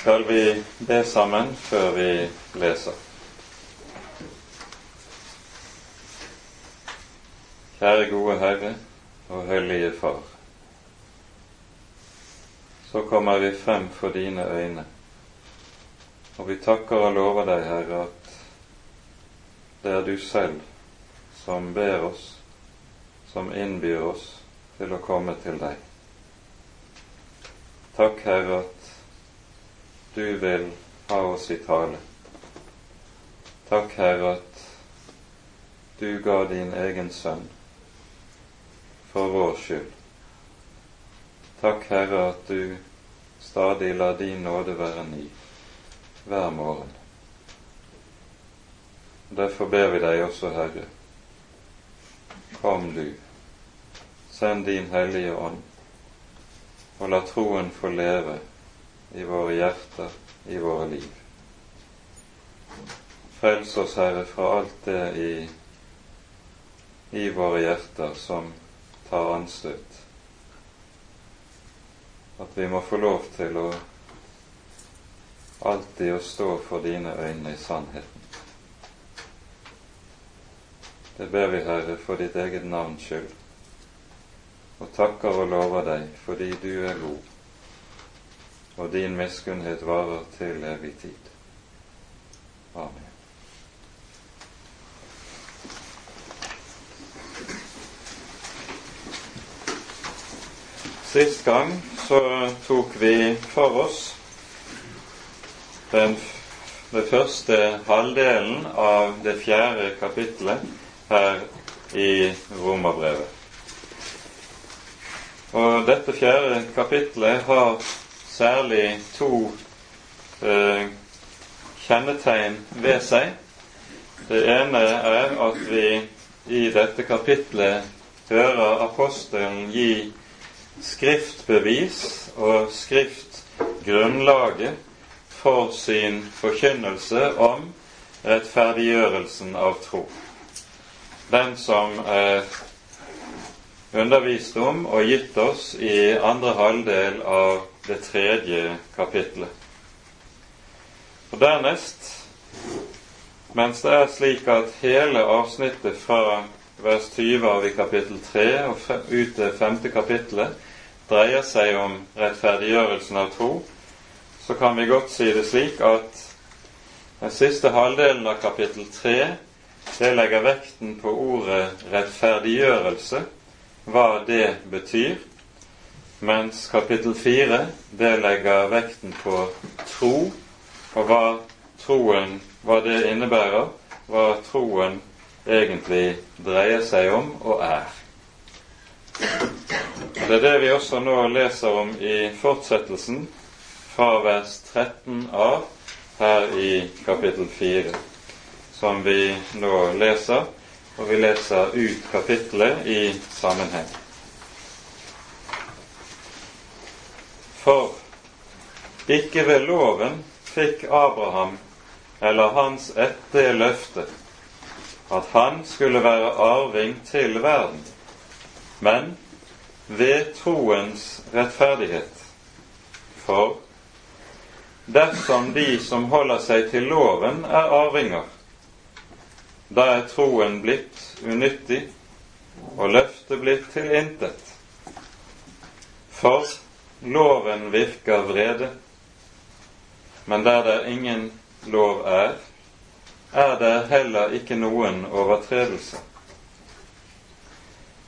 skal vi be sammen før vi leser. Kjære gode Herre og Hellige Far. Så kommer vi frem for dine øyne, og vi takker og lover deg, Herre, at det er du selv som ber oss, som innbyr oss til å komme til deg. Takk, Herre, at du vil ha oss i tale. Takk, Herre, at du ga din egen sønn for vår skyld. Takk, Herre, at du stadig lar din nåde være ny hver morgen. Derfor ber vi deg også, Herre, kom du, send din Hellige Ånd, og la troen få leve i våre hjerter, i våre liv. Frels oss, Herre, fra alt det i, i våre hjerter som tar anstøt. At vi må få lov til å alltid å stå for dine øyne i sannheten. Det ber vi, Herre, for ditt eget navns skyld, og takker og lover deg fordi du er god og din miskunnhet varer til evig tid. Amen. Sist gang så tok vi for oss den, den første halvdelen av det fjerde kapittelet her i Romerbrevet. Og dette fjerde kapittelet har særlig to eh, kjennetegn ved seg. Det ene er at vi i dette kapitlet hører apostelen gi skriftbevis og skriftgrunnlaget for sin forkynnelse om rettferdiggjørelsen av tro. Den som er undervist om og gitt oss i andre halvdel av det tredje kapitlet. Og Dernest, mens det er slik at hele avsnittet fra vers 20 av i kapittel 3 og ut til femte kapittelet dreier seg om rettferdiggjørelsen av tro, så kan vi godt si det slik at den siste halvdelen av kapittel 3 det legger vekten på ordet rettferdiggjørelse, hva det betyr, mens kapittel fire det legger vekten på tro, og hva troen hva det innebærer, hva troen egentlig dreier seg om og er. Det er det vi også nå leser om i fortsettelsen fra vers 13 av her i kapittel 4, som vi nå leser, og vi leser ut kapittelet i sammenheng. For ikke ved loven fikk Abraham eller hans ett det løftet at han skulle være arving til verden, men ved troens rettferdighet. For dersom de som holder seg til loven, er arvinger, da er troen blitt unyttig og løftet blitt til intet. For loven virker vrede, men der det ingen lov er, er det heller ikke noen overtredelse.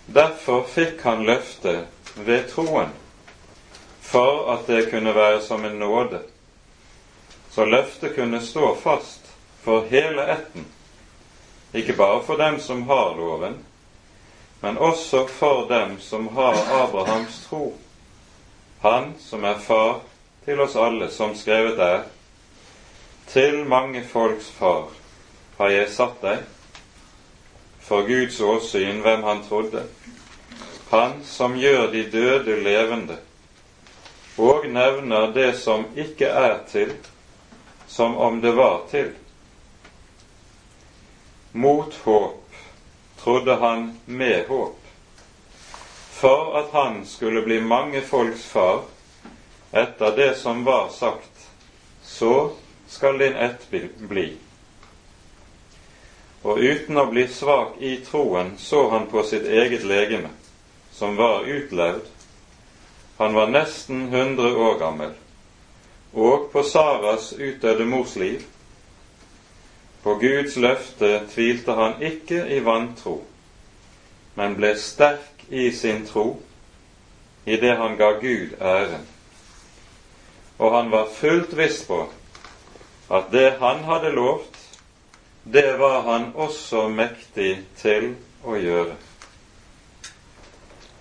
Derfor fikk han løftet ved troen, for at det kunne være som en nåde, så løftet kunne stå fast for hele ætten, ikke bare for dem som har loven, men også for dem som har Abrahams tro han som er far til oss alle, som skrevet er, til mange folks far har jeg satt deg, for Guds åsyn hvem han trodde, han som gjør de døde levende, og nevner det som ikke er til, som om det var til. Mot håp trodde han med håp for at han skulle bli mange folks far etter det som var sagt. så skal din ett bli. Og uten å bli svak i troen så han på sitt eget legeme, som var utlevd. Han var nesten hundre år gammel, og på Saras utdødde mors liv. På Guds løfte tvilte han ikke i vantro, men ble sterk i sin tro i det han ga Gud æren. Og han var fullt viss på at det han hadde lovt, det var han også mektig til å gjøre.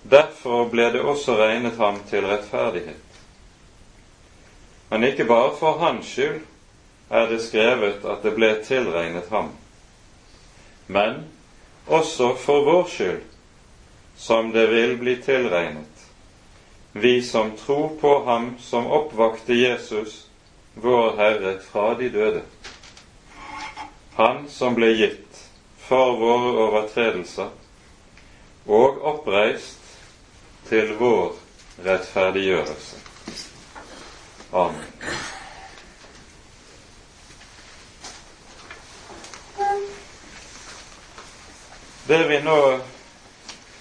Derfor ble det også regnet ham til rettferdighet. Men ikke bare for hans skyld er det skrevet at det ble tilregnet ham, men også for vår skyld, som det vil bli tilregnet, vi som tror på ham som oppvakte Jesus, vår Herre, fra de døde. Han som ble gitt for våre overtredelser og oppreist til vår rettferdiggjørelse. Amen. Det vi nå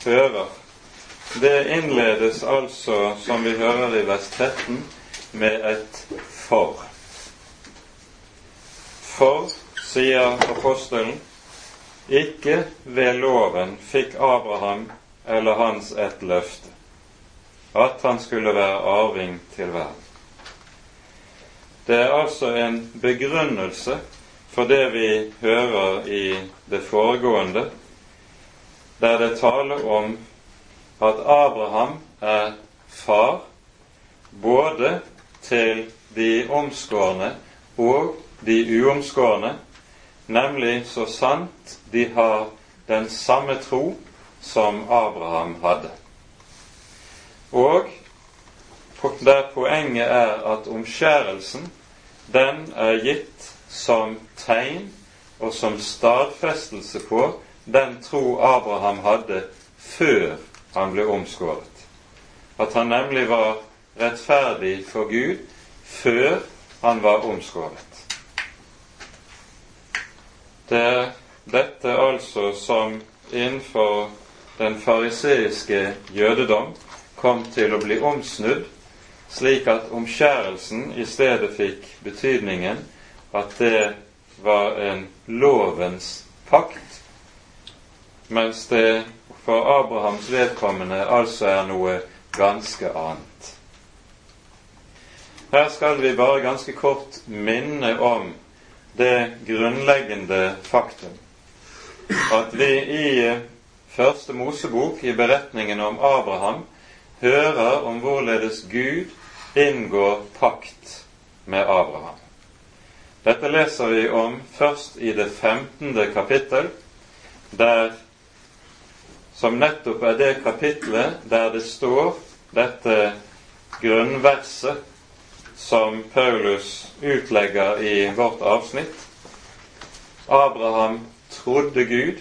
hører, det innledes altså, som vi hører i vers 13, med et for. For sier apostelen, ikke ved loven fikk Abraham eller hans et løfte, at han skulle være arving til verden. Det er altså en begrunnelse for det vi hører i det foregående, der det taler om at Abraham er far både til de omskårne og de uomskårne, nemlig så sant de har den samme tro som Abraham hadde. Og der poenget er at omskjærelsen, den er gitt som tegn og som stadfestelse på den tro Abraham hadde før han ble omskåret. At han nemlig var rettferdig for Gud før han var omskåret. Det er dette altså som innenfor den fariseiske jødedom kom til å bli omsnudd, slik at omskjærelsen i stedet fikk betydningen at det var en lovens pakt, mens det for Abrahams vedkommende altså er noe ganske annet. Her skal vi bare ganske kort minne om det grunnleggende faktum at vi i Første Mosebok, i beretningen om Abraham, hører om hvorledes Gud inngår pakt med Abraham. Dette leser vi om først i det 15. kapittel, der, som nettopp er det kapitlet der det står dette grunnverset som Paulus utlegger i vårt avsnitt. Abraham trodde Gud,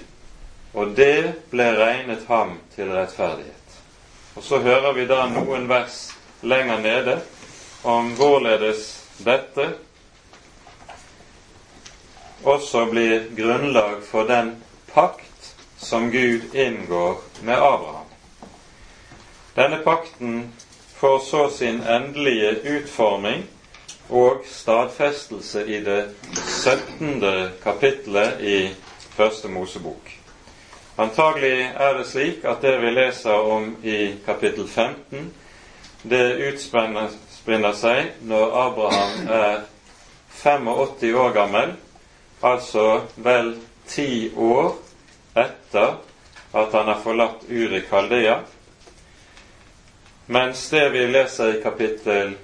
og det ble regnet ham til rettferdighet. Og så hører vi da noen vers lenger nede om hvorledes dette også blir grunnlag for den pakt som Gud inngår med Abraham. Denne pakten får så sin endelige utforming og stadfestelse i det 17. kapittelet i Første Mosebok. Antagelig er det slik at det vi leser om i kapittel 15, det utspinner seg når Abraham er 85 år gammel, altså vel ti år etter at han har forlatt Uri Kaldea, mens det vi leser i kapittel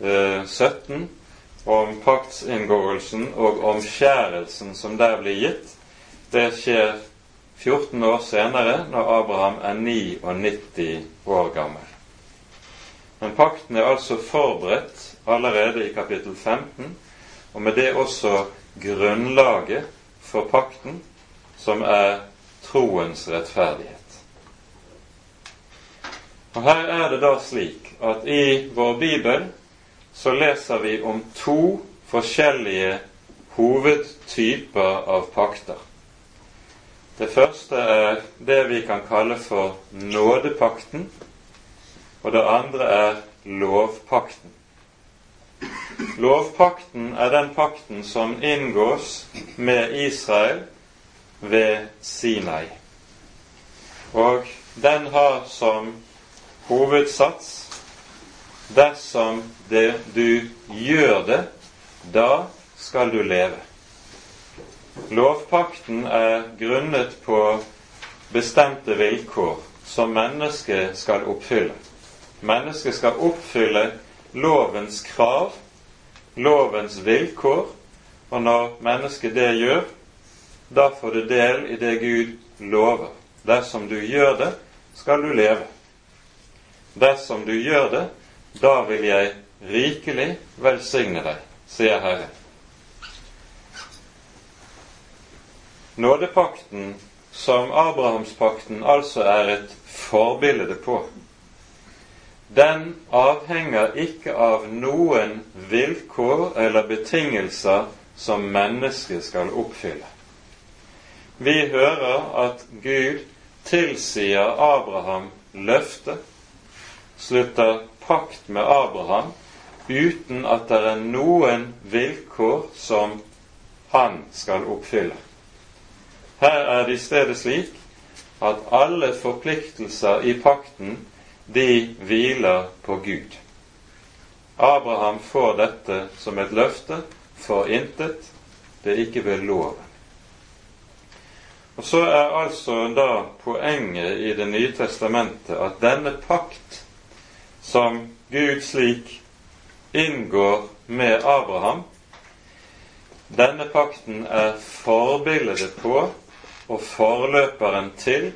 eh, 17 om paktsinngåelsen og omskjærelsen som der blir gitt, det skjer 14 år senere, når Abraham er 99 år gammel. Men pakten er altså forberedt allerede i kapittel 15, og med det også grunnlaget for pakten, som er troens rettferdighet. Og Her er det da slik at i vår bibel så leser vi om to forskjellige hovedtyper av pakter. Det første er det vi kan kalle for nådepakten, og det andre er lovpakten. Lovpakten er den pakten som inngås med Israel ved Sinai. Og den har som hovedsats dersom det, du gjør det, da skal du leve. Lovpakten er grunnet på bestemte vilkår som mennesket skal oppfylle. Mennesket skal oppfylle lovens krav, lovens vilkår, og når mennesket det gjør, da får du del i det Gud lover. Dersom du gjør det, skal du leve. Dersom du gjør det, da vil jeg rikelig velsigne deg, sier Herren. Nådepakten, som Abrahamspakten altså er et forbilde på, den avhenger ikke av noen vilkår eller betingelser som mennesket skal oppfylle. Vi hører at Gud tilsier Abraham løftet, slutter pakt med Abraham uten at det er noen vilkår som han skal oppfylle. Her er det i stedet slik at alle forpliktelser i pakten de hviler på Gud. Abraham får dette som et løfte for intet. Det er ikke ved loven. Og Så er altså da poenget i Det nye testamentet at denne pakt som Gud slik inngår med Abraham, denne pakten er forbildet på og forløperen til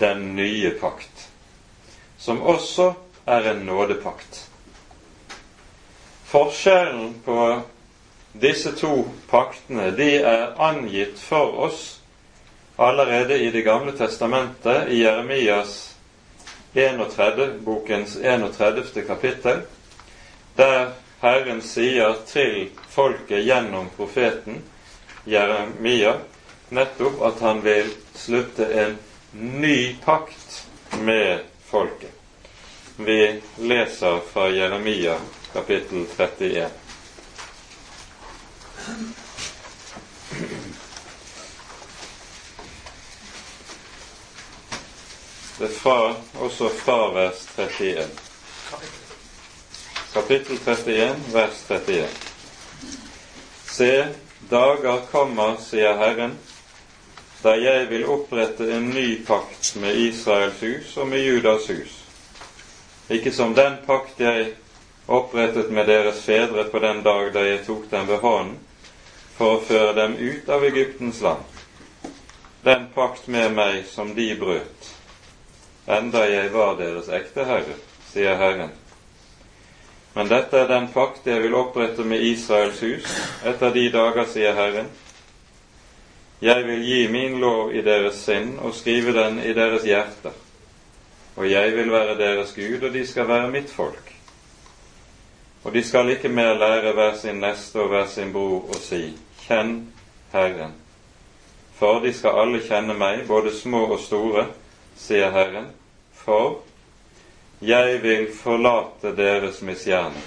den nye pakt som også er en nådepakt. Forskjellen på disse to paktene de er angitt for oss allerede i Det gamle testamentet, i Jeremias 31, bokens 31. kapittel, der Herren sier til folket gjennom profeten Jeremia nettopp at han vil slutte en ny pakt med folket. Vi leser fra Jeremia kapittel 31. Er fra, også fra vers 31. Kapittel 31, vers 31. Se, dager kommer, sier Herren, da jeg vil opprette en ny pakt med Israels hus og med Judas hus. Ikke som den pakt jeg opprettet med deres fedre på den dag da jeg tok dem ved hånden for å føre dem ut av Egyptens land. Den pakt med meg som de brøt, enda jeg var deres ekte herre, sier Herren. Men dette er den pakt jeg vil opprette med Israels hus etter de dager, sier Herren jeg vil gi min lov i deres sinn og skrive den i deres hjerter. Og jeg vil være deres Gud, og de skal være mitt folk. Og de skal ikke mer lære hver sin neste og hver sin bror å si, Kjenn Herren. For de skal alle kjenne meg, både små og store, sier Herren. For jeg vil forlate deres misgjerning,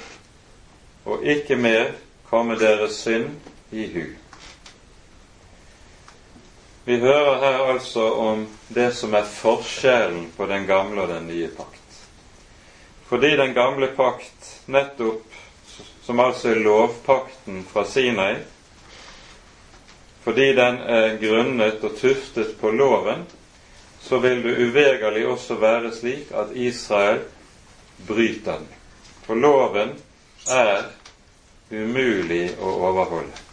og ikke mer komme deres synd i hu. Vi hører her altså om det som er forskjellen på den gamle og den nye pakt. Fordi den gamle pakt nettopp, som altså er lovpakten fra Sinai, fordi den er grunnet og tuftet på loven, så vil det uvegerlig også være slik at Israel bryter den. For loven er umulig å overholde.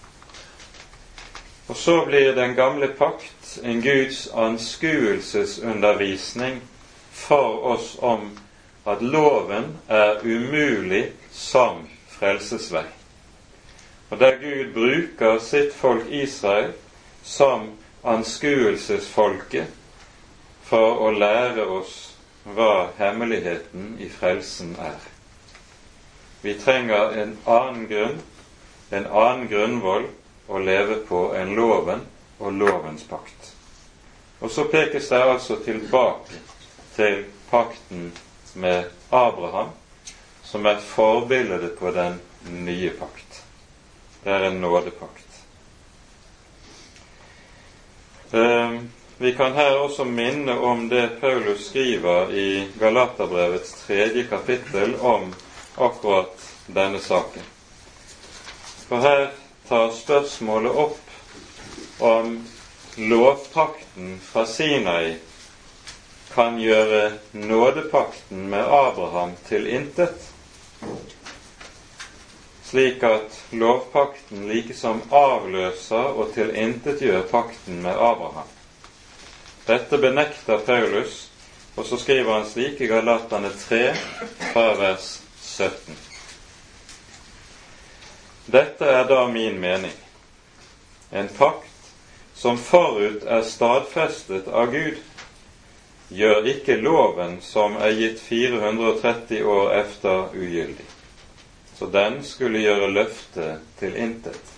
Og så blir den gamle pakt en Guds anskuelsesundervisning for oss om at loven er umulig som frelsesvei. Og der Gud bruker sitt folk Israel som anskuelsesfolket for å lære oss hva hemmeligheten i frelsen er. Vi trenger en annen grunn, en annen grunnvoll å leve på enn loven og lovens pakt. Og så pekes det altså tilbake til pakten med Abraham, som er forbildet på den nye pakt. Det er en nådepakt. Vi kan her også minne om det Paulus skriver i Galaterbrevets tredje kapittel om akkurat denne saken. For her tar spørsmålet opp om lovpakten fra Sinai kan gjøre nådepakten med Abraham til intet, slik at lovpakten likesom avløser og tilintetgjør pakten med Abraham. Dette benekter Paulus, og så skriver han slik i Galatane 3 fra vers 17. Dette er da min mening. En pakt som forut er stadfestet av Gud, gjør ikke loven som er gitt 430 år efter, ugyldig. Så den skulle gjøre løftet til intet.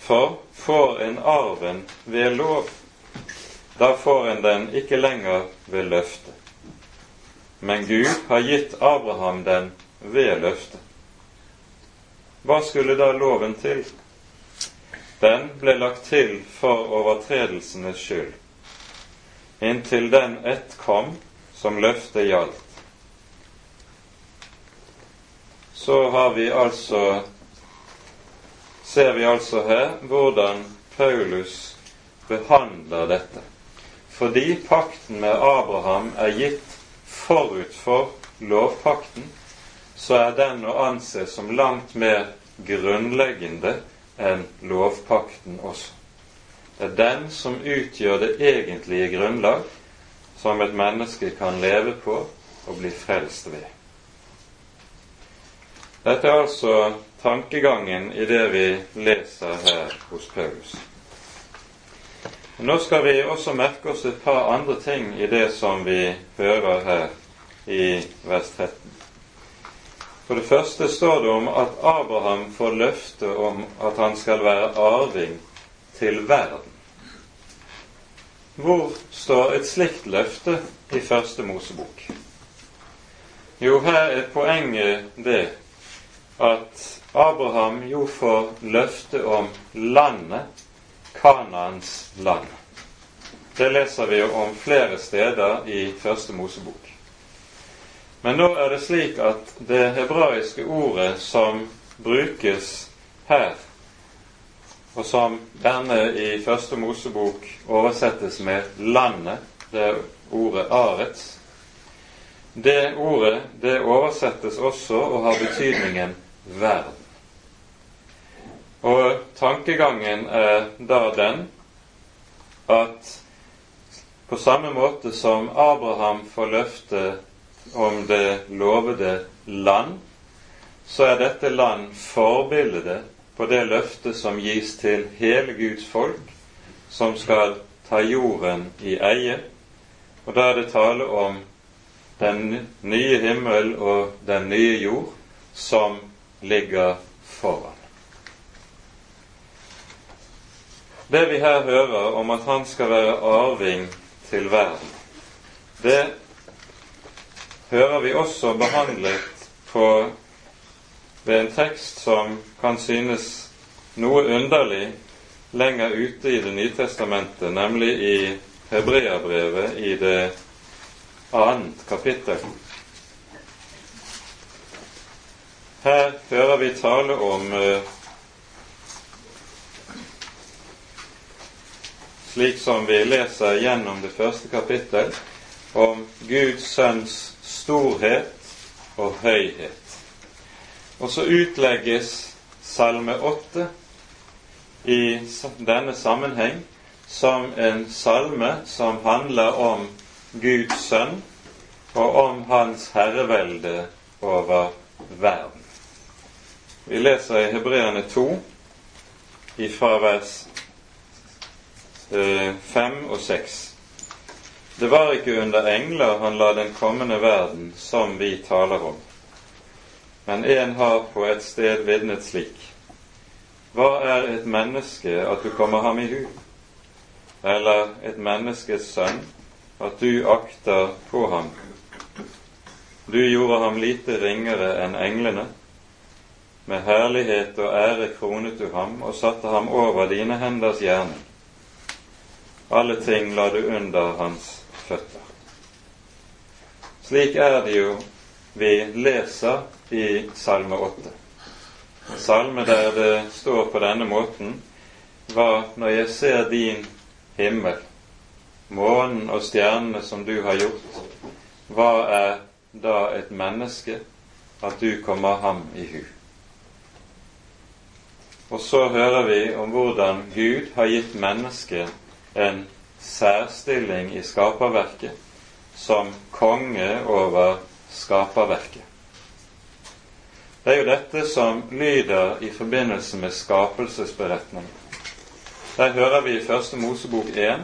For får en arven ved lov, da får en den ikke lenger ved løftet. Men Gud har gitt Abraham den ved løftet. Hva skulle da loven til? Den ble lagt til for overtredelsenes skyld, inntil den ett kom som løftet gjaldt. Så har vi altså ser vi altså her hvordan Paulus behandler dette. Fordi pakten med Abraham er gitt forut for lovpakten, så er den å anse som langt mer grunnleggende enn lovpakten også. Det er den som utgjør det egentlige grunnlag som et menneske kan leve på og bli frelst ved. Dette er altså tankegangen i det vi leser her hos Paulus. Nå skal vi også merke oss et par andre ting i det som vi hører her i vers 13. For det første står det om at Abraham får løfte om at han skal være arving til verden. Hvor står et slikt løfte i Første Mosebok? Jo, her er poenget det at Abraham jo får løfte om landet, Kanaans land. Det leser vi om flere steder i Første Mosebok. Men nå er det slik at det hebraiske ordet som brukes her, og som denne i Første Mosebok oversettes med 'landet', det er ordet 'arets', det ordet det oversettes også og har betydningen 'verden'. Og tankegangen er da den at på samme måte som Abraham får løfte om det lovede land, så er dette land forbildet på det løftet som gis til hele Guds folk, som skal ta jorden i eie. Og da er det tale om den nye himmel og den nye jord som ligger foran. Det vi her hører om at han skal være arving til verden, det hører vi også behandlet på ved en tekst som kan synes noe underlig lenger ute i Det nye testamentet, nemlig i Hebreabrevet i det annet kapittel. Her hører vi tale om eh, slik som vi leser gjennom det første kapittel, om Guds sønns storhet og høyhet. Og så utlegges Salme 8 i denne sammenheng som en salme som handler om Guds sønn og om hans herrevelde over verden. Vi leser i Hebreerne 2 ifra vers 5 eh, og 6. Det var ikke under engler han la den kommende verden som vi taler om. men en har på et sted vitnet slik. Hva er et menneske at du kommer ham i hu? Eller et menneskes sønn at du akter på ham? Du gjorde ham lite ringere enn englene. Med herlighet og ære kronet du ham og satte ham over dine henders gjerning. Alle ting la du under hans føtter. Slik er det jo vi leser i Salme 8 salme der det står på denne måten var når jeg ser din himmel, månen og stjernene som du har gjort, hva er da et menneske at du kommer ham i hu? Og så hører vi om hvordan Gud har gitt mennesket en særstilling i skaperverket som konge over skaperverket. Det er jo dette som lyder i forbindelse med skapelsesberetningen. Der hører vi i Første Mosebok 1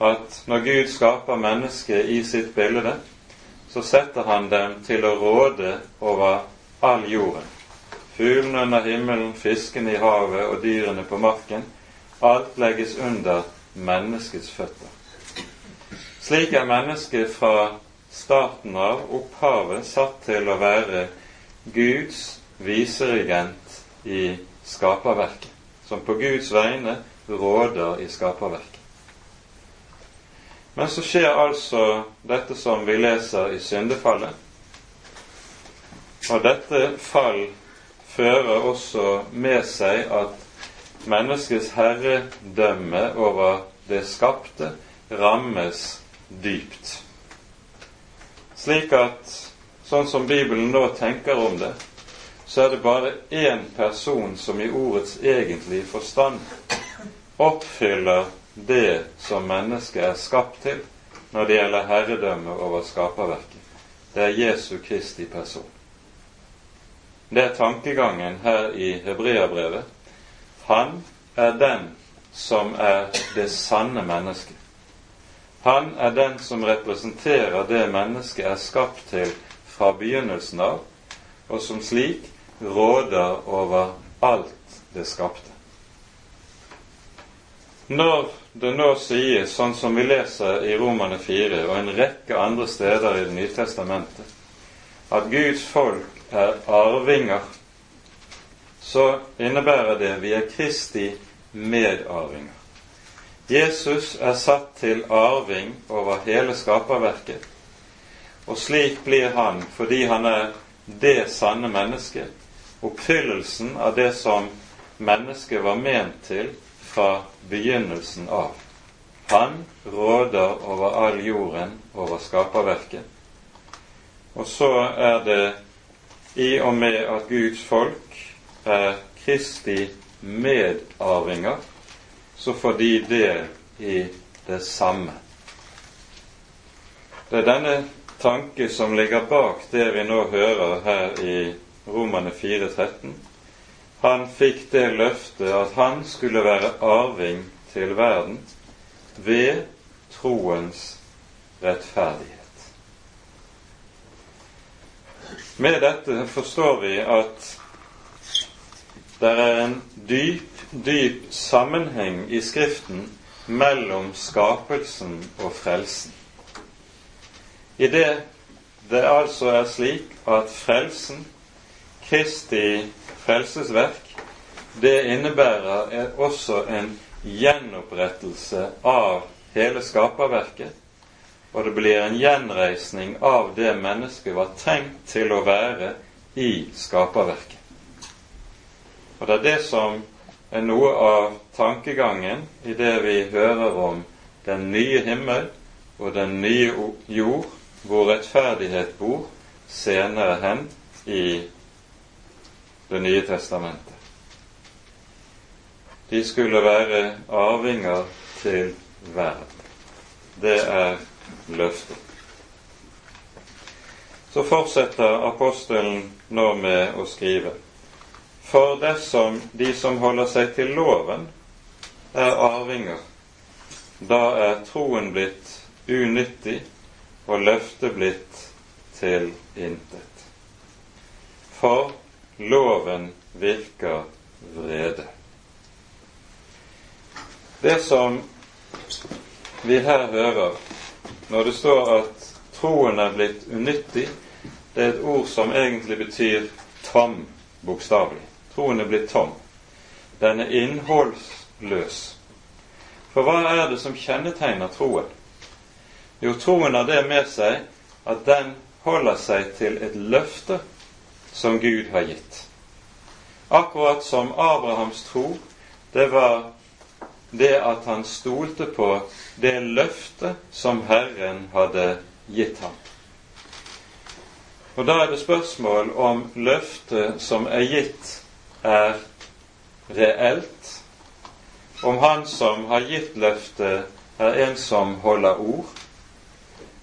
at når Gud skaper mennesket i sitt bilde, så setter han dem til å råde over all jorden. Fuglene under himmelen, fiskene i havet og dyrene på marken. Alt legges under menneskets føtter. Slik er mennesket fra starten av, opphavet, satt til å være Guds viseregent i skaperverket, som på Guds vegne råder i skaperverket. Men så skjer altså dette som vi leser i syndefallet. Og dette fall fører også med seg at menneskets herredømme over det skapte rammes dypt. Slik at sånn som Bibelen nå tenker om det, så er det bare én person som i ordets egentlige forstand oppfyller det som mennesket er skapt til når det gjelder herredømme over skaperverket. Det er Jesu Kristi person. Det er tankegangen her i Hebreabrevet. Han er den som er det sanne mennesket. Han er den som representerer det mennesket er skapt til fra begynnelsen av, og som slik råder over alt det skapte. Når det nå sies, sånn som vi leser i Romane 4 og en rekke andre steder i Det nye testamentet, at Guds folk er arvinger, så innebærer det vi er Kristi medarvinger. Jesus er satt til arving over hele skaperverket, og slik blir han, fordi han er det sanne mennesket, oppfyllelsen av det som mennesket var ment til fra begynnelsen av. Han råder over all jorden, over skaperverket. Og så er det i og med at Guds folk er Kristi medarvinger, så får de del i det samme. Det er denne tanke som ligger bak det vi nå hører her i Romane 4.13. Han fikk det løftet at han skulle være arving til verden ved troens rettferdighet. Med dette forstår vi at det er en dyp, dyp sammenheng i Skriften mellom skapelsen og frelsen. I det det altså er slik at frelsen, Kristi frelsesverk, det innebærer også en gjenopprettelse av hele skaperverket, og det blir en gjenreisning av det mennesket var tenkt til å være i skaperverket. Og det er det som er noe av tankegangen i det vi hører om den nye himmel og den nye jord, hvor rettferdighet bor, senere hen i Det nye testamentet. De skulle være arvinger til verden. Det er løftet. Så fortsetter apostelen nå med å skrive. For dersom de som holder seg til loven, er arvinger, da er troen blitt unyttig og løftet blitt til intet. for loven virker vrede. Det som vi her hører når det står at troen er blitt unyttig, det er et ord som egentlig betyr tom, bokstavelig. Troen er blitt tom. Den er innholdsløs. For hva er det som kjennetegner troen? Jo, troen har det med seg at den holder seg til et løfte som Gud har gitt. Akkurat som Abrahams tro, det var det at han stolte på det løftet som Herren hadde gitt ham. Og Da er det spørsmål om løftet som er gitt, er reelt, om han som har gitt løftet, er en som holder ord,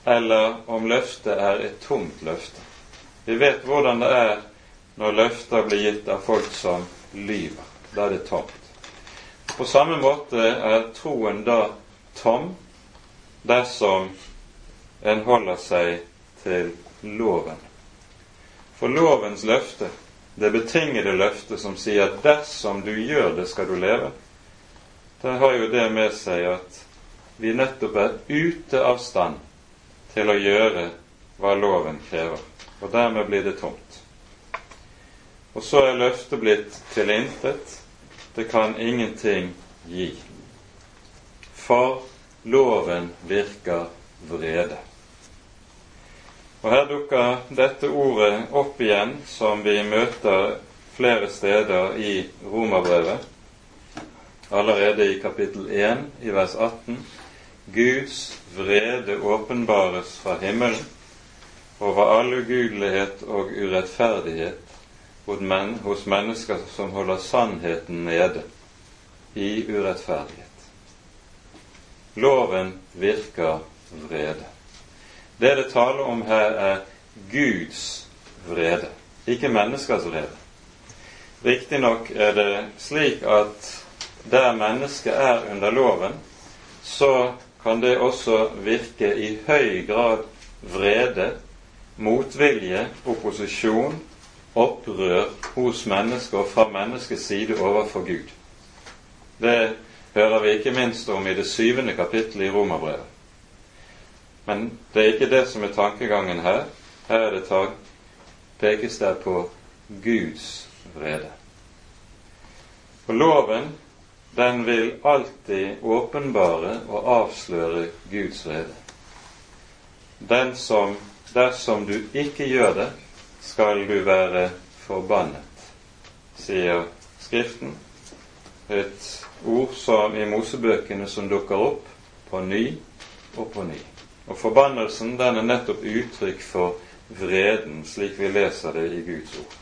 eller om løftet er et tomt løfte. Vi vet hvordan det er når løfter blir gitt av folk som lyver. Da er det tomt. På samme måte er troen da tom dersom en holder seg til loven. For lovens løfte, det betingede løftet som sier at dersom du gjør det, skal du leve, det har jo det med seg at vi nettopp er ute av stand til å gjøre hva loven krever og dermed blir det tomt. Og så er løftet blitt til intet. Det kan ingenting gi. For loven virker vrede. Og Her dukker dette ordet opp igjen, som vi møter flere steder i Romerbrevet. Allerede i kapittel 1 i vers 18. Guds vrede åpenbares fra himmelen over all ugudelighet og urettferdighet hos mennesker som holder sannheten nede i urettferdighet. Loven virker vrede. Det det taler om her, er Guds vrede, ikke menneskers vrede. Riktignok er det slik at der mennesket er under loven, så kan det også virke i høy grad vrede motvilje, opposisjon, opprør hos mennesker fra menneskets side overfor Gud. Det hører vi ikke minst om i det syvende kapittelet i Romerbrevet. Men det er ikke det som er tankegangen her. Her er det tag, pekes det på Guds vrede. Og loven, den vil alltid åpenbare og avsløre Guds vrede. Den som Dersom du ikke gjør det, skal du være forbannet, sier Skriften. Et ord som i Mosebøkene som dukker opp på ny og på ny. Og forbannelsen den er nettopp uttrykk for vreden, slik vi leser det i Guds ord.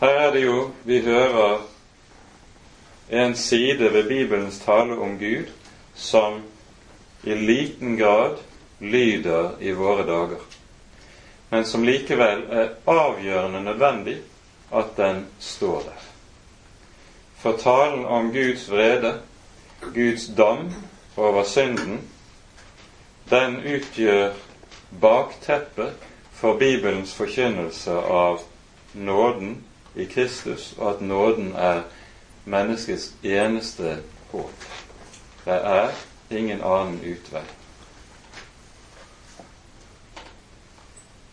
Her er det jo vi hører en side ved Bibelens tale om Gud som i liten grad lyder i våre dager, men som likevel er avgjørende nødvendig at den står der. For talen om Guds vrede, Guds dam over synden, den utgjør bakteppet for Bibelens forkynnelse av nåden i Kristus, og at nåden er menneskets eneste håp. Det er ingen annen utvei.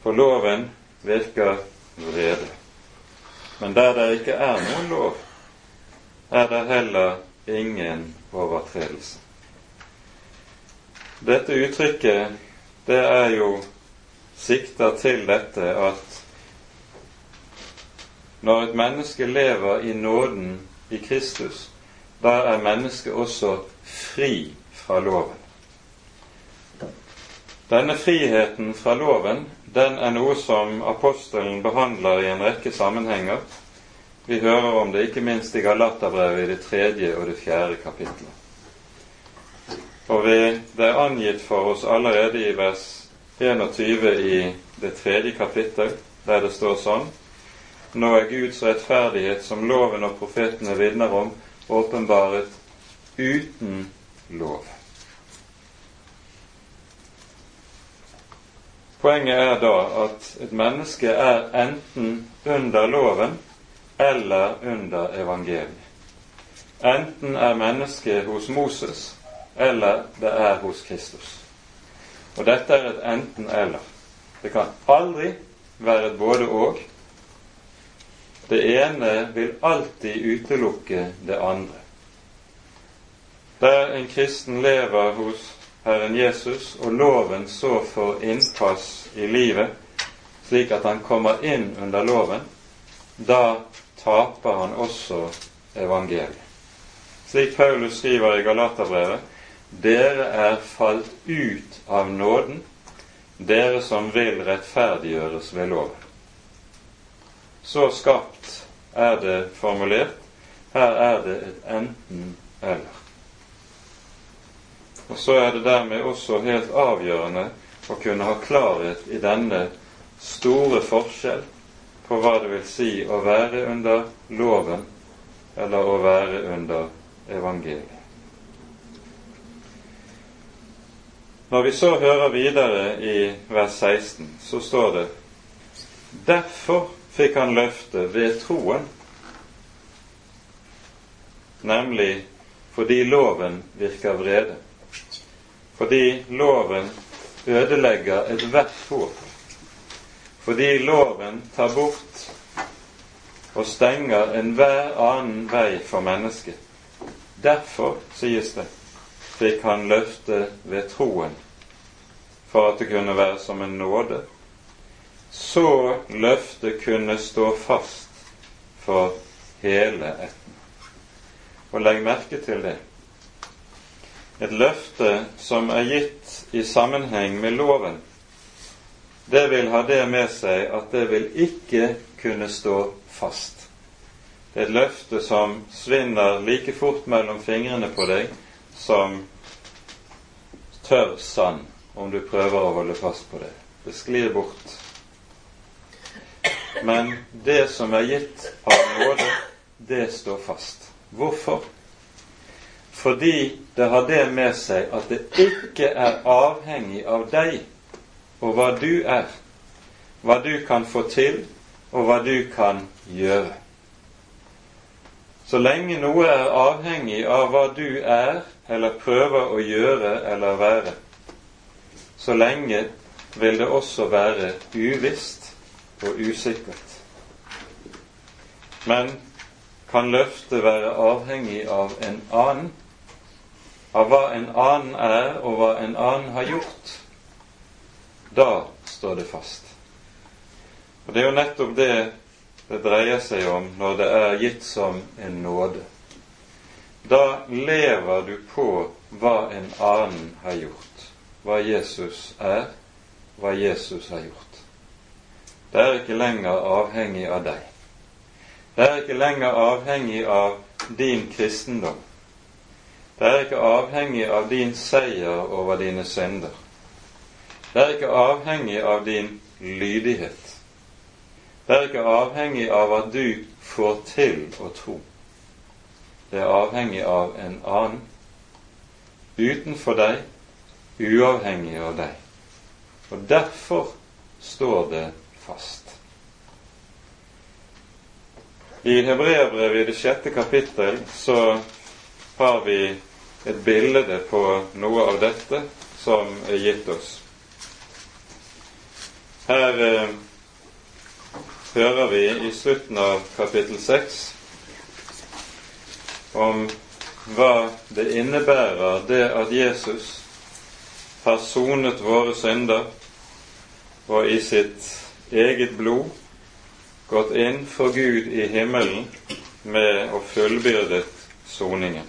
For loven virker vrede. Men der det ikke er noen lov, er det heller ingen overtredelse. Dette uttrykket, det er jo sikter til dette at når et menneske lever i nåden i Kristus, da er mennesket også fri fra loven. Denne friheten fra loven den er noe som apostelen behandler i en rekke sammenhenger. Vi hører om det ikke minst i Galaterbrevet i det tredje og det fjerde kapittelet. Og det er angitt for oss allerede i vers 21 i det tredje kapittel, der det står sånn Nå er Guds rettferdighet, som loven og profetene vitner om, åpenbaret uten lov. Poenget er da at et menneske er enten under loven eller under evangeliet. Enten er mennesket hos Moses, eller det er hos Kristus. Og dette er et enten-eller. Det kan aldri være et både-og. Det ene vil alltid utelukke det andre. Der en kristen lever hos Herren Jesus, og loven så får innpass i livet, slik at han kommer inn under loven, da taper han også evangeliet. Slik Paulus skriver i Galaterbrevet, dere er falt ut av nåden, dere som vil rettferdiggjøres ved loven. Så skapt er det formulert. Her er det et enten-eller. Og så er det dermed også helt avgjørende å kunne ha klarhet i denne store forskjell på hva det vil si å være under loven eller å være under evangeliet. Når vi så hører videre i vers 16, så står det Derfor fikk han løftet ved troen, nemlig fordi loven virker vrede fordi loven ødelegger ethvert håp. Fordi loven tar bort og stenger enhver annen vei for mennesket. Derfor, sies det, fikk han løftet ved troen, for at det kunne være som en nåde. Så løftet kunne stå fast for hele etten. Og legg merke til det et løfte som er gitt i sammenheng med loven, det vil ha det med seg at det vil ikke kunne stå fast. Det er et løfte som svinner like fort mellom fingrene på deg som tørr sand om du prøver å holde fast på det. Det sklir bort. Men det som er gitt av nåde, det står fast. Hvorfor? fordi det har det med seg at det ikke er avhengig av deg og hva du er, hva du kan få til, og hva du kan gjøre. Så lenge noe er avhengig av hva du er, eller prøver å gjøre eller være, så lenge vil det også være uvisst og usikkert. Men kan løftet være avhengig av en annen? av hva en annen er, og hva en annen har gjort, da står det fast. Og Det er jo nettopp det det dreier seg om når det er gitt som en nåde. Da lever du på hva en annen har gjort, hva Jesus er, hva Jesus har gjort. Det er ikke lenger avhengig av deg. Det er ikke lenger avhengig av din kristendom. Det er ikke avhengig av din seier over dine synder. Det er ikke avhengig av din lydighet. Det er ikke avhengig av at du får til å tro. Det er avhengig av en annen, utenfor deg, uavhengig av deg. Og derfor står det fast. I Hebreabrevet i det sjette kapittel så har vi et bilde på noe av dette som er gitt oss. Her eh, hører vi i slutten av kapittel 6 om hva det innebærer det at Jesus har sonet våre synder og i sitt eget blod gått inn for Gud i himmelen med å fullbyrdet soningen.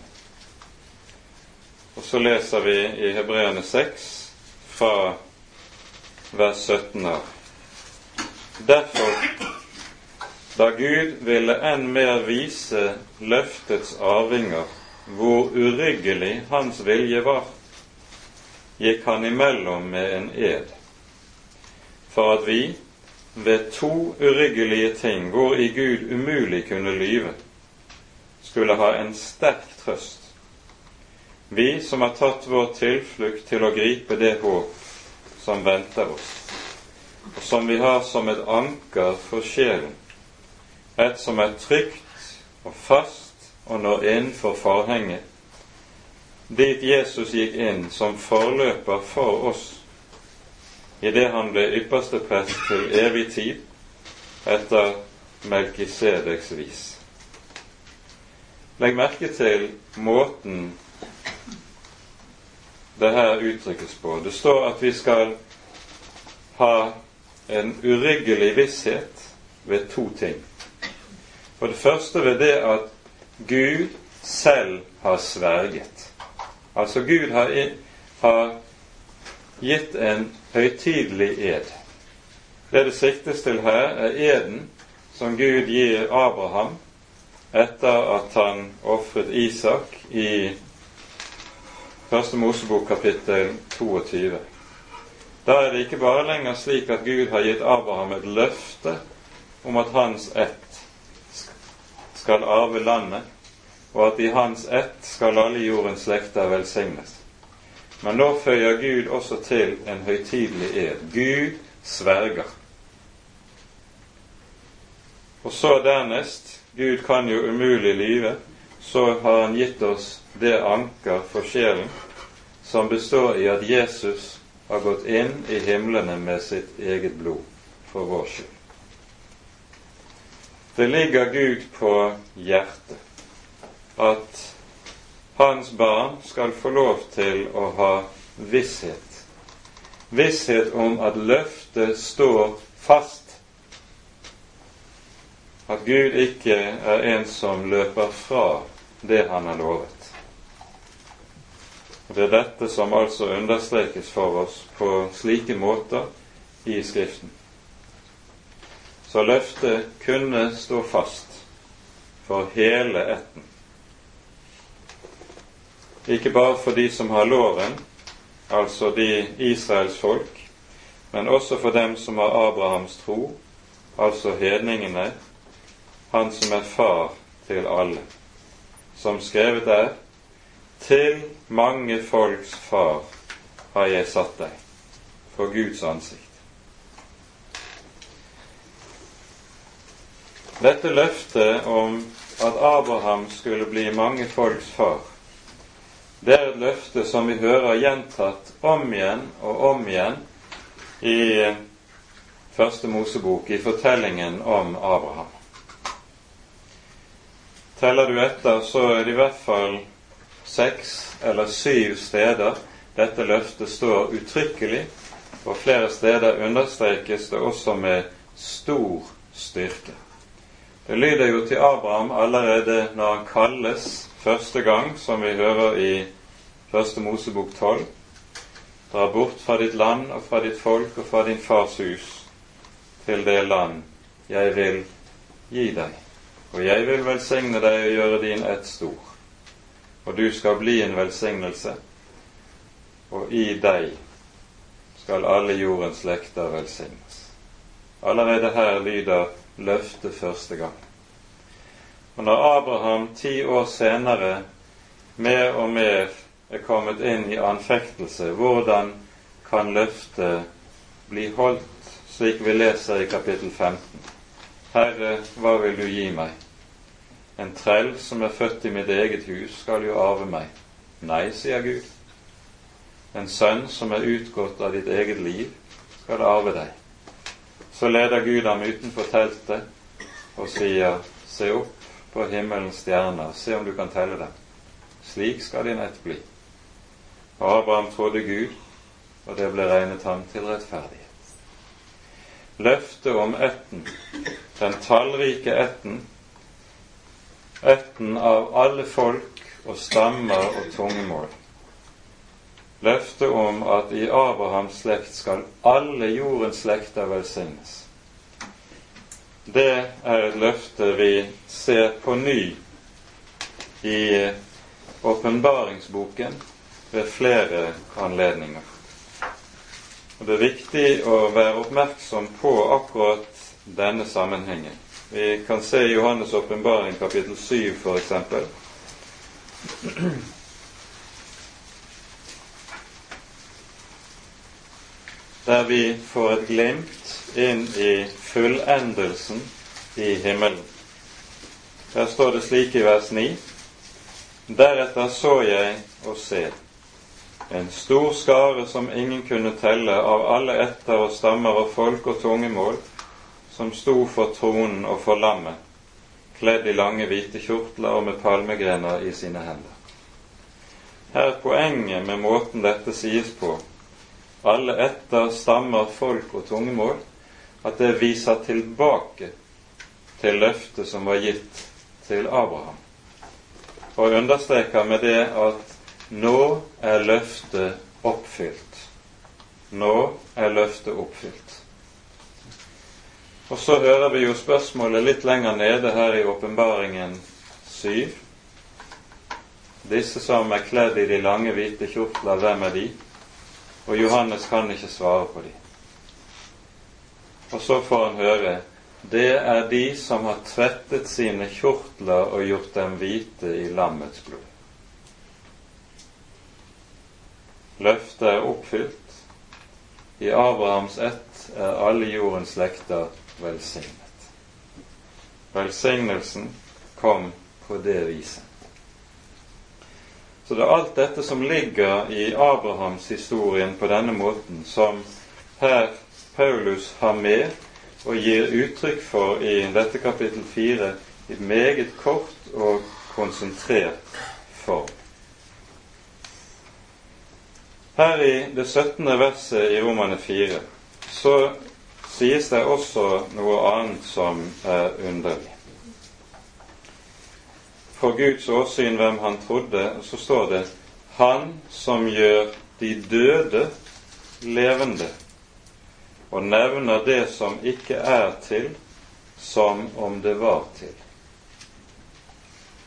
Og så leser vi i Hebreerne 6 fra vers 17 av. Derfor, da Gud ville enn mer vise løftets arvinger hvor uryggelig hans vilje var, gikk han imellom med en ed, for at vi, ved to uryggelige ting hvor i Gud umulig kunne lyve, skulle ha en sterk trøst. Vi som har tatt vår tilflukt til å gripe det håp som venter oss, som vi har som et anker for sjelen, et som er trygt og fast og når innenfor forhenget, dit Jesus gikk inn som forløper for oss idet han ble ypperste prest til evig tid etter Melkisedeks vis. Legg merke til måten det her uttrykkes på. Det står at vi skal ha en uryggelig visshet ved to ting. For det første ved det at Gud selv har sverget. Altså Gud har, har gitt en høytidelig ed. Det det siktes til her, er eden som Gud gir Abraham etter at han ofret Isak i Første Mosebok kapittel 22. Da er det ikke bare lenger slik at Gud har gitt Abraham et løfte om at hans ett skal arve landet, og at i hans ett skal alle jordens slekter velsignes. Men nå føyer Gud også til en høytidelig ed. Gud sverger. Og så dernest Gud kan jo umulig lyve. Så har han gitt oss det anker for sjelen som består i at Jesus har gått inn i himlene med sitt eget blod for vår skyld. Det ligger Gud på hjertet at hans barn skal få lov til å ha visshet. Visshet om at løftet står fast. At Gud ikke er en som løper fra det han har lovet. Og Det er dette som altså understrekes for oss på slike måter i Skriften. Så løftet kunne stå fast for hele ætten. Ikke bare for de som har loven, altså de Israels folk, men også for dem som har Abrahams tro, altså hedningene, han som er far til alle, som skrevet er Til mange folks far har jeg satt deg, for Guds ansikt. Dette løftet om at Abraham skulle bli mange folks far, det er et løfte som vi hører gjentatt om igjen og om igjen i Første Mosebok, i fortellingen om Abraham. Teller du etter, så er det i hvert fall seks eller syv steder dette løftet står uttrykkelig, og flere steder understrekes det også med stor styrke. Det lyder jo til Abraham allerede når han kalles første gang, som vi hører i Første Mosebok 12. Dra bort fra ditt land og fra ditt folk og fra din fars hus til det land jeg vil gi deg. Og jeg vil velsigne deg og gjøre din ett stor. Og du skal bli en velsignelse, og i deg skal alle jordens slekter velsignes. Allerede her lyder løftet første gang. Og når Abraham ti år senere mer og mer er kommet inn i anfektelse, hvordan kan løftet bli holdt, slik vi leser i kapittel 15? Herre, hva vil du gi meg? En trell som er født i mitt eget hus, skal jo arve meg. Nei, sier Gud. En sønn som er utgått av ditt eget liv, skal arve deg. Så leder Gud ham utenfor teltet og sier, se opp på himmelens stjerner, se om du kan telle dem. Slik skal din ett bli. Abraham trodde Gud, og det ble regnet ham til rettferdighet. Løftet om ætten, den tallrike ætten, ætten av alle folk og stammer og tungemål. Løftet om at i Abrahams slekt skal alle jordens slekter velsignes det er et løfte vi ser på ny i åpenbaringsboken ved flere anledninger. Og Det er viktig å være oppmerksom på akkurat denne sammenhengen. Vi kan se i Johannes' åpenbaring kapittel 7 f.eks. Der vi får et glimt inn i fullendelsen i himmelen. Der står det slik i vers 9.: Deretter så jeg og se en stor skare som ingen kunne telle, av alle etter og stammer og folk og tungemål, som sto for tronen og for lammet, kledd i lange, hvite kjortler og med palmegrener i sine hender. Her er poenget med måten dette sies på. Alle etter stammer, folk og tungemål, at det viser tilbake til løftet som var gitt til Abraham. Og understreker med det at nå er løftet oppfylt. Nå er løftet oppfylt. Og så hører vi jo spørsmålet litt lenger nede her i Åpenbaringen 7. Disse som er kledd i de lange, hvite kjortler, hvem er de? Og Johannes kan ikke svare på de. Og så får han høre det er de som har tvettet sine kjortler og gjort dem hvite i lammets blod. Løftet er oppfylt. I Abrahams ett er alle jordens slekter velsignet. Velsignelsen kom på det viset. Så det er alt dette som ligger i Abrahams historien på denne måten, som her Paulus har med og gir uttrykk for i dette kapittel fire i meget kort og konsentrert form. Her i det 17. verset i Romane 4 så sies det også noe annet som er underlig. For Guds åsyn hvem han trodde, så står det 'Han som gjør de døde levende', og nevner det som ikke er til, som om det var til.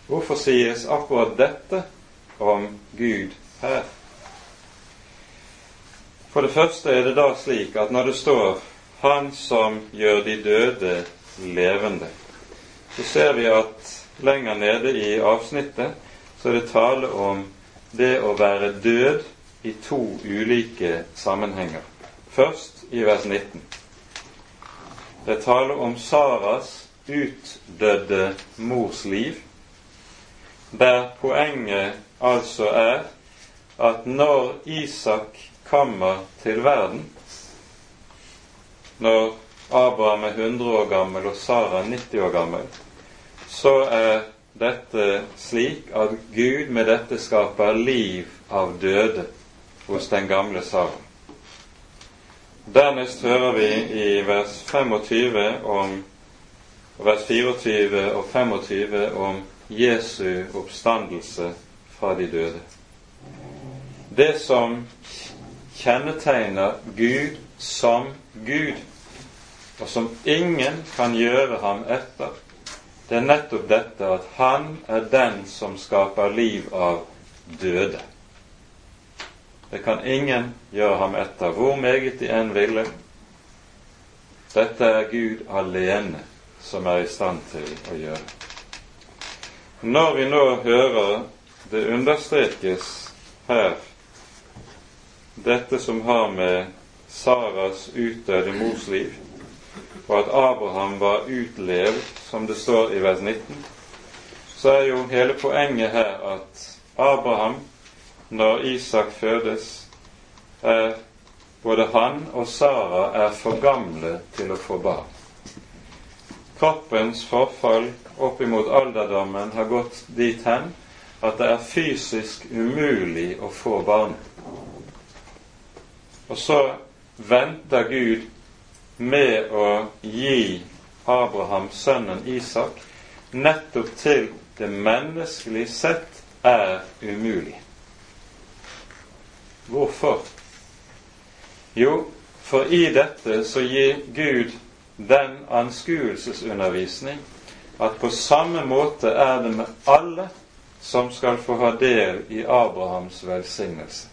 Hvorfor sies akkurat dette om Gud her? For det første er det da slik at når det står 'Han som gjør de døde levende', så ser vi at lenger nede i avsnittet så er det tale om det å være død i to ulike sammenhenger. Først i vers 19. Det er tale om Saras utdødde mors liv, der poenget altså er at når Isak kommer til verden når Abraham er 100 år gammel og Sara 90 år gammel, så er dette slik at Gud med dette skaper liv av døde hos den gamle Sara. Dernest hører vi i vers 25 om vers 24 og 25 om Jesu oppstandelse fra de døde. Det som kjennetegner Gud som Gud, og som ingen kan gjøre ham etter, det er nettopp dette at han er den som skaper liv av døde. Det kan ingen gjøre ham etter, hvor meget de enn ville. Dette er Gud alene som er i stand til å gjøre. Når vi nå hører det understrekes her dette som har med Saras utdøde mors liv, og at Abraham var utlevd, som det står i vers 19, så er jo hele poenget her at Abraham, når Isak fødes, er både han og Sara er for gamle til å få barn. Kroppens forfall oppimot alderdommen har gått dit hen at det er fysisk umulig å få barn. Og så venter Gud med å gi Abraham sønnen Isak nettopp til det menneskelig sett er umulig. Hvorfor? Jo, for i dette så gir Gud den anskuelsesundervisning at på samme måte er det med alle som skal få ha del i Abrahams velsignelse.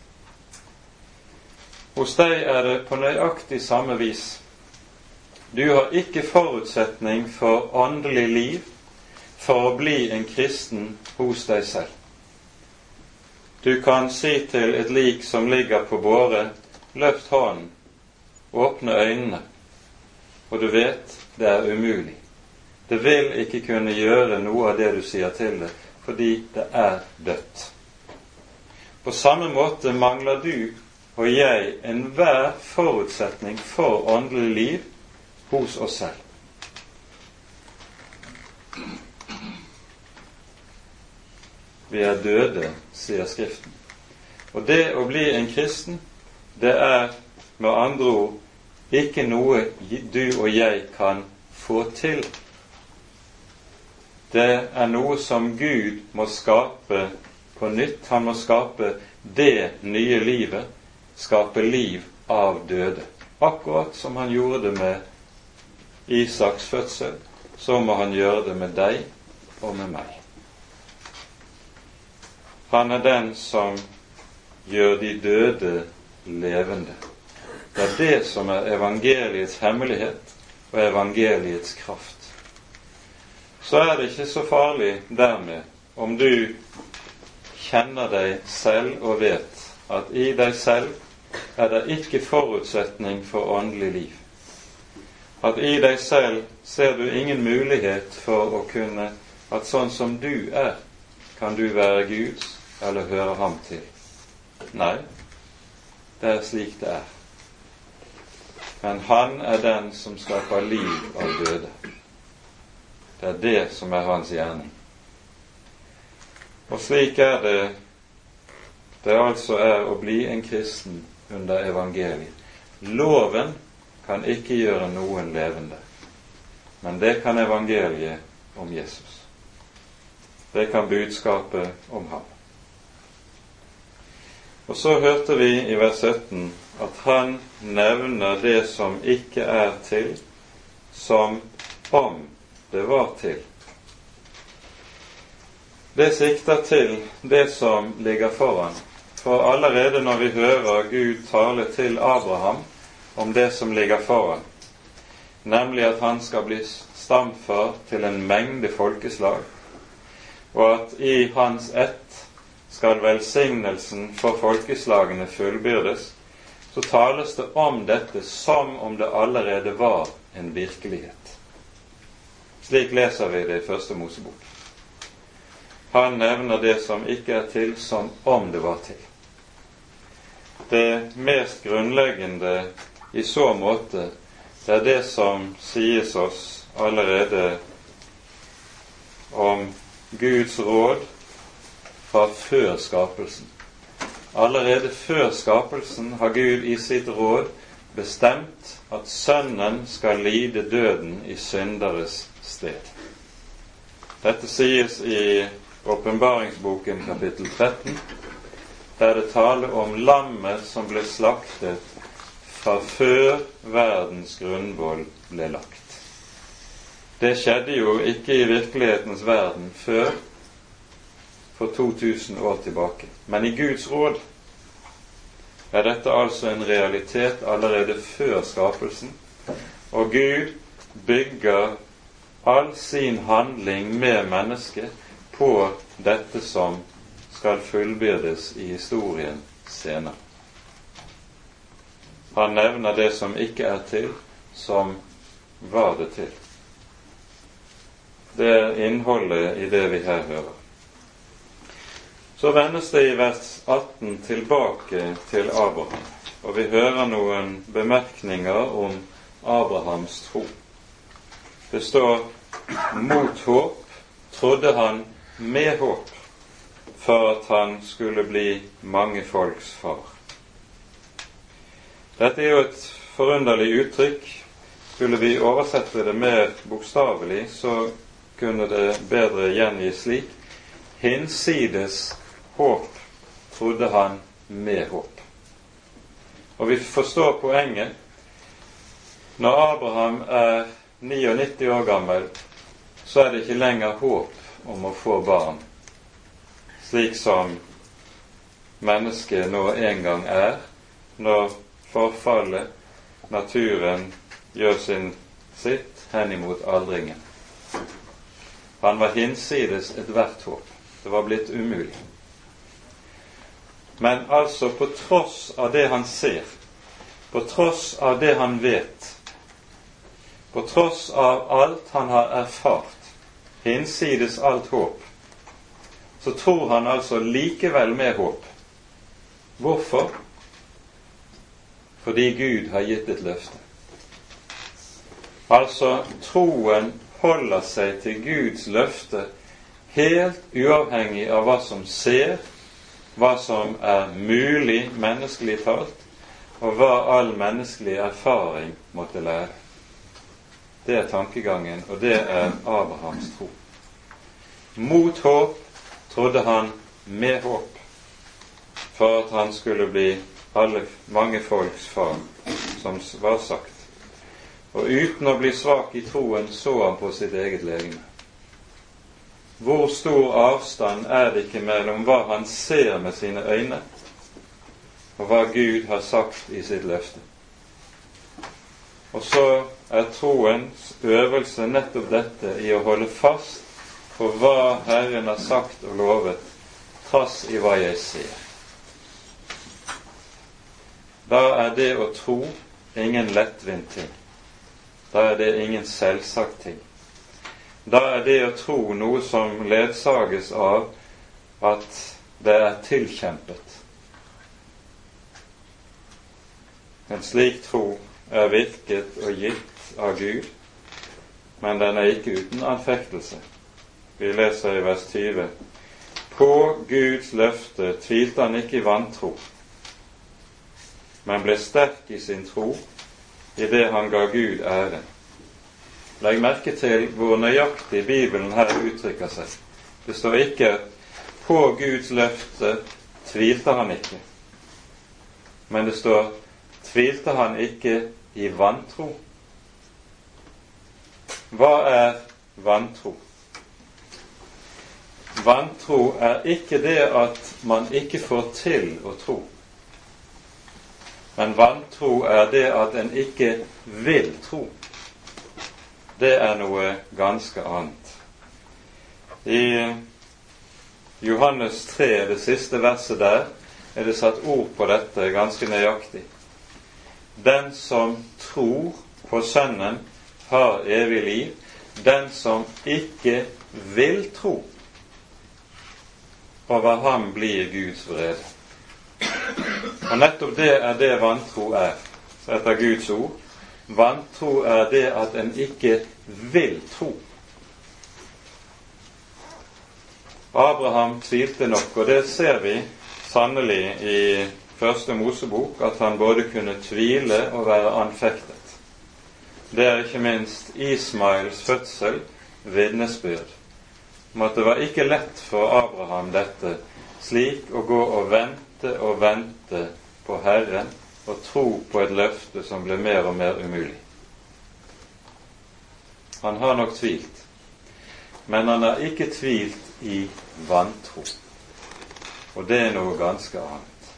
Hos deg er det på nøyaktig samme vis. Du har ikke forutsetning for åndelig liv for å bli en kristen hos deg selv. Du kan si til et lik som ligger på båre, løft hånden, åpne øynene. og du vet det er umulig. Det vil ikke kunne gjøre noe av det du sier til det, fordi det er dødt. På samme måte mangler du og jeg enhver forutsetning for åndelig liv hos oss selv. Vi er døde, sier Skriften. Og det å bli en kristen, det er med andre ord ikke noe du og jeg kan få til. Det er noe som Gud må skape på nytt. Han må skape det nye livet, skape liv av døde. Akkurat som han gjorde det med Isaks fødsel, så må han gjøre det med deg og med meg. Han er den som gjør de døde levende. Det er det som er evangeliets hemmelighet og evangeliets kraft. Så er det ikke så farlig dermed om du kjenner deg selv og vet at i deg selv er det ikke forutsetning for åndelig liv. At i deg selv ser du ingen mulighet for å kunne at sånn som du er, kan du være Guds eller høre ham til. Nei, det er slik det er. Men han er den som skaper liv av døde. Det er det som er hans gjerning. Og slik er det det altså er å bli en kristen under evangeliet. Loven kan ikke gjøre noen levende, men det kan evangeliet om Jesus. Det kan budskapet om ham. Og så hørte vi i vers 17 at han nevner det som ikke er til, som om det var til. Det sikter til det som ligger foran. For allerede når vi hører Gud tale til Abraham om det som ligger foran, nemlig at han skal bli stamfar til en mengde folkeslag, og at i hans ett skal velsignelsen for folkeslagene fullbyrdes, så tales det om dette som om det allerede var en virkelighet. Slik leser vi det i Første Mosebok. Han nevner det som ikke er til, som om det var til. Det mest grunnleggende i så måte, det er det som sies oss allerede om Guds råd fra før skapelsen. Allerede før skapelsen har Gud i sitt råd bestemt at Sønnen skal lide døden i synderes sted. Dette sies i åpenbaringsboken kapittel 13, der det taler om lammet som ble slaktet fra før verdens grunnvoll ble lagt. Det skjedde jo ikke i virkelighetens verden før for 2000 år tilbake. Men i Guds råd er dette altså en realitet allerede før skapelsen. Og Gud bygger all sin handling med mennesket på dette som skal fullbyrdes i historien senere. Han nevner det som ikke er til, som var det til. Det er innholdet i det vi her hører. Så vendes det i vers 18 tilbake til Abraham, og vi hører noen bemerkninger om Abrahams tro. Det står mot håp trodde han med håp for at han skulle bli mange folks far. Dette er jo et forunderlig uttrykk. Skulle vi oversette det mer bokstavelig, så kunne det bedre gjengis slik hinsides håp trodde han med håp. Og vi forstår poenget. Når Abraham er 99 år gammel, så er det ikke lenger håp om å få barn, slik som mennesket nå en gang er, når forfallet, naturen, gjør sin sitt henimot aldringen. Han var hinsides ethvert håp. Det var blitt umulig. Men altså på tross av det han ser, på tross av det han vet, på tross av alt han har erfart, hinsides alt håp, så tror han altså likevel med håp. Hvorfor? Fordi Gud har gitt et løfte. Altså, troen holder seg til Guds løfte helt uavhengig av hva som ser, hva som er mulig menneskelig talt, og hva all menneskelig erfaring måtte lære. Det er tankegangen, og det er Abrahams tro. Mot håp trodde han med håp for at han skulle bli alle, mange folks far, som var sagt. Og uten å bli svak i troen så han på sitt eget legeme. Hvor stor avstand er det ikke mellom hva han ser med sine øyne, og hva Gud har sagt i sitt løfte? Og så er troens øvelse nettopp dette i å holde fast på hva Herren har sagt og lovet, trass i hva jeg ser. Da er det å tro ingen lettvint ting. Da er det ingen selvsagt ting. Da er det å tro noe som ledsages av at det er tilkjempet. En slik tro er virket og gitt av Gud, men den er ikke uten anfektelse. Vi leser i vers 20. På Guds løfte tvilte han ikke i vantro, men ble sterk i sin tro i det han ga Gud ære. Legg merke til hvor nøyaktig Bibelen her uttrykker seg. Det står ikke på Guds løfte tvilte han ikke, men det står tvilte han ikke i vantro. Hva er vantro? Vantro er ikke det at man ikke får til å tro. Men vantro er det at en ikke vil tro det er noe ganske annet. I Johannes 3, det siste verset der, er det satt ord på dette ganske nøyaktig. Den som tror på Sønnen, har evig liv. Den som ikke vil tro, over ham blir Guds vrede. Og nettopp det er det vantro er, etter Guds ord. Vantro er det at en ikke vil tro. Abraham tvilte nok, og det ser vi sannelig i Første Mosebok, at han både kunne tvile og være anfektet. Det er ikke minst Ismails fødsel vitnesbyrd om at det var ikke lett for Abraham dette, slik å gå og vente og vente på Herren og tro på et løfte som ble mer og mer umulig. Han har nok tvilt, men han har ikke tvilt i vantro. Og det er noe ganske annet.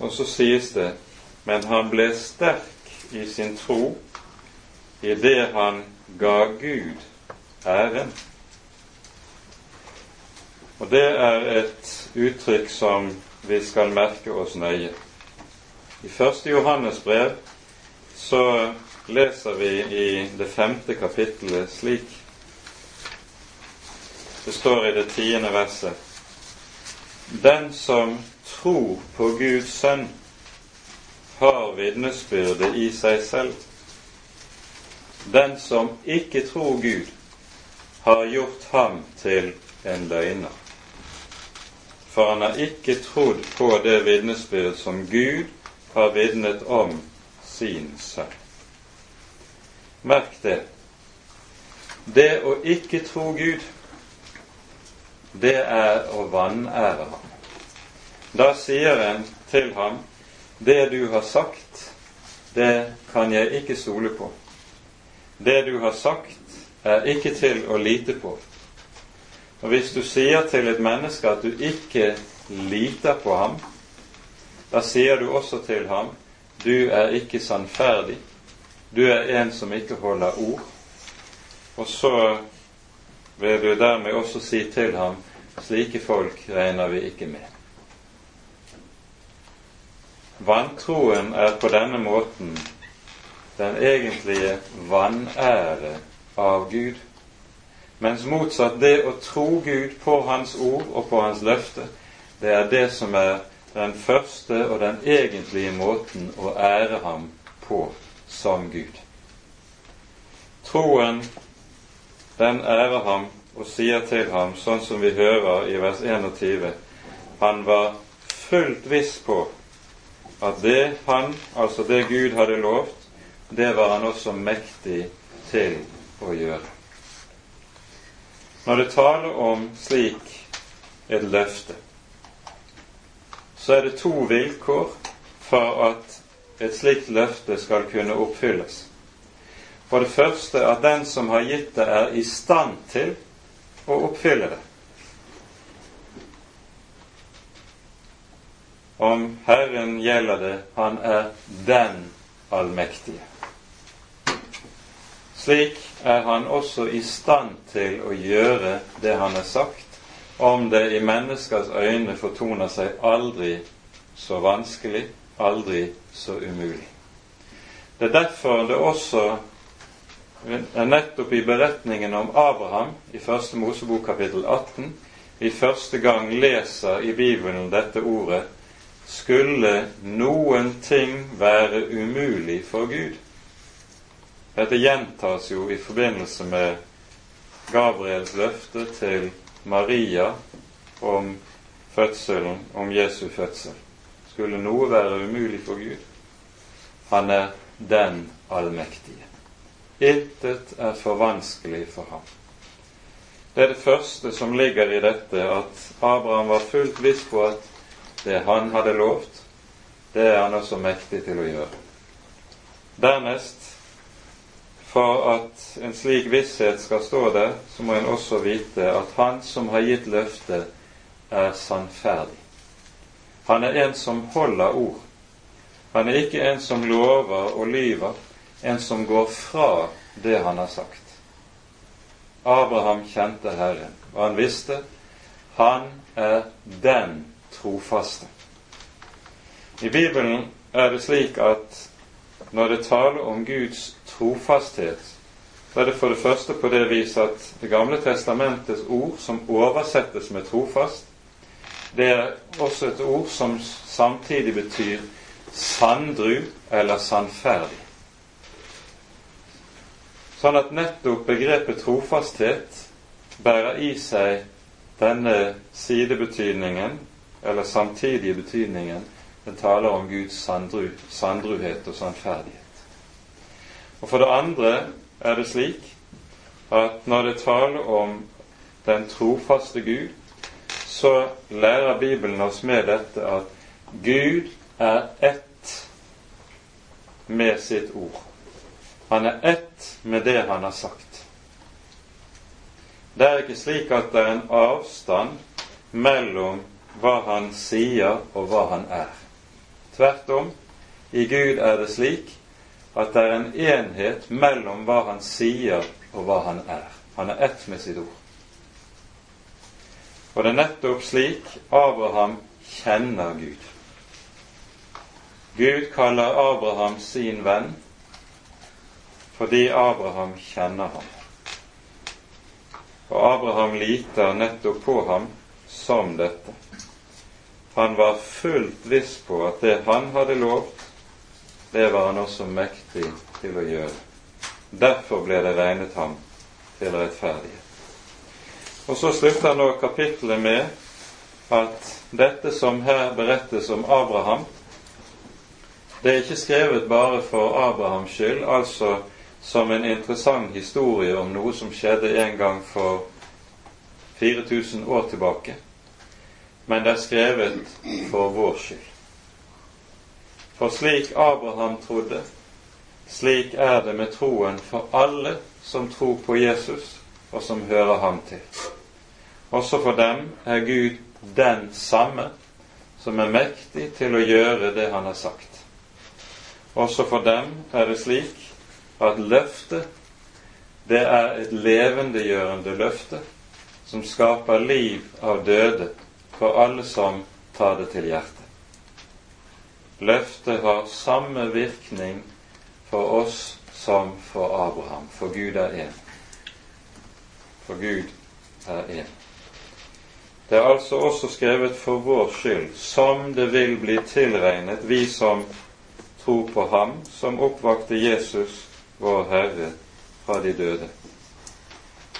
Og så sies det men han ble sterk i sin tro i det han ga Gud æren. Og det er et uttrykk som vi skal merke oss nøye. I første Johannes brev så leser vi i det femte kapittelet slik Det står i det tiende verset Den som tror på Guds sønn, har vitnesbyrdet i seg selv. Den som ikke tror Gud, har gjort ham til en løgner for han har ikke trodd på det vitnesbyrd som Gud har vitnet om sin sønn. Merk det. Det å ikke tro Gud, det er å vanære ham. Da sier en til ham det du har sagt, det kan jeg ikke stole på. Det du har sagt, er ikke til å lite på. Og hvis du sier til et menneske at du ikke liter på ham, da sier du også til ham du er ikke sannferdig, du er en som ikke holder ord. Og så vil du dermed også si til ham slike folk regner vi ikke med. vantroen er på denne måten den egentlige vanære av Gud. Mens motsatt, det å tro Gud på Hans ord og på Hans løfte, det er det som er den første og den egentlige måten å ære ham på som Gud. Troen, den ærer ham og sier til ham, sånn som vi hører i vers 21, han var fullt viss på at det han, altså det Gud hadde lovt, det var han også mektig til å gjøre. Når det taler om slik et løfte, så er det to vilkår for at et slikt løfte skal kunne oppfylles. For det første at den som har gitt det, er i stand til å oppfylle det. Om Herren gjelder det, han er den allmektige. Slik er han også i stand til å gjøre det han har sagt, om det i menneskers øyne fortoner seg aldri så vanskelig, aldri så umulig. Det er derfor det også er nettopp i beretningen om Abraham i første Mosebok kapittel 18 vi første gang leser i Bibelen dette ordet skulle noen ting være umulig for Gud. Dette gjentas jo i forbindelse med Gabriels løfte til Maria om fødselen, om Jesu fødsel. Skulle noe være umulig for Gud? Han er den allmektige. Intet er for vanskelig for ham. Det er det første som ligger i dette, at Abraham var fullt viss på at det han hadde lovt, det er han også mektig til å gjøre. Dernest for at en slik visshet skal stå der, så må en også vite at Han som har gitt løftet, er sannferdig. Han er en som holder ord. Han er ikke en som lover og lyver, en som går fra det han har sagt. Abraham kjente Herren, og han visste han er den trofaste. I Bibelen er det slik at når det taler om Guds trofasthet, så er det for det første på det vis at Det gamle testamentets ord som oversettes med trofast, det er også et ord som samtidig betyr sanndru eller sannferdig. Sånn at nettopp begrepet trofasthet bærer i seg denne sidebetydningen, eller samtidige betydningen, den taler om Guds sandru, sandruhet og sannferdighet. Og for det andre er det slik at når det taler om den trofaste Gud, så lærer Bibelen oss med dette at Gud er ett med sitt ord. Han er ett med det han har sagt. Det er ikke slik at det er en avstand mellom hva han sier og hva han er. Tvert om, i Gud er det slik at det er en enhet mellom hva han sier og hva han er. Han er ett med sitt ord. Og det er nettopp slik Abraham kjenner Gud. Gud kaller Abraham sin venn fordi Abraham kjenner ham. Og Abraham liter nettopp på ham som dette. Han var fullt viss på at det han hadde lovt, det var han også mektig til å gjøre. Derfor ble det regnet ham til rettferdighet. Og så slutter nå kapittelet med at dette som her berettes om Abraham, det er ikke skrevet bare for Abrahams skyld, altså som en interessant historie om noe som skjedde en gang for 4000 år tilbake, men det er skrevet for vår skyld. For slik Abraham trodde, slik er det med troen for alle som tror på Jesus, og som hører ham til. Også for dem er Gud den samme som er mektig til å gjøre det han har sagt. Også for dem er det slik at løftet, det er et levendegjørende løfte som skaper liv av døde for alle som tar det til hjertet. Løftet har samme virkning for oss som for Abraham, for Gud er én. For Gud er én. Det er altså også skrevet for vår skyld, som det vil bli tilregnet, vi som tror på Ham, som oppvakte Jesus, vår Herre, fra de døde.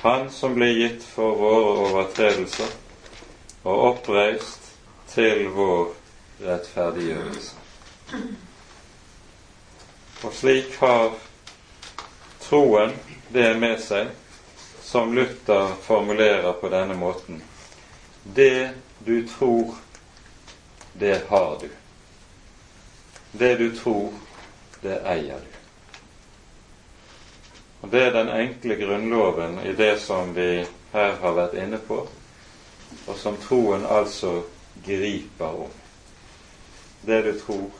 Han som ble gitt for våre overtredelser og oppreist til vår rettferdiggjørelse. Og slik har troen det med seg, som Luther formulerer på denne måten. Det du tror, det har du. Det du tror, det eier du. Og Det er den enkle grunnloven i det som vi her har vært inne på, og som troen altså griper om. Det du tror,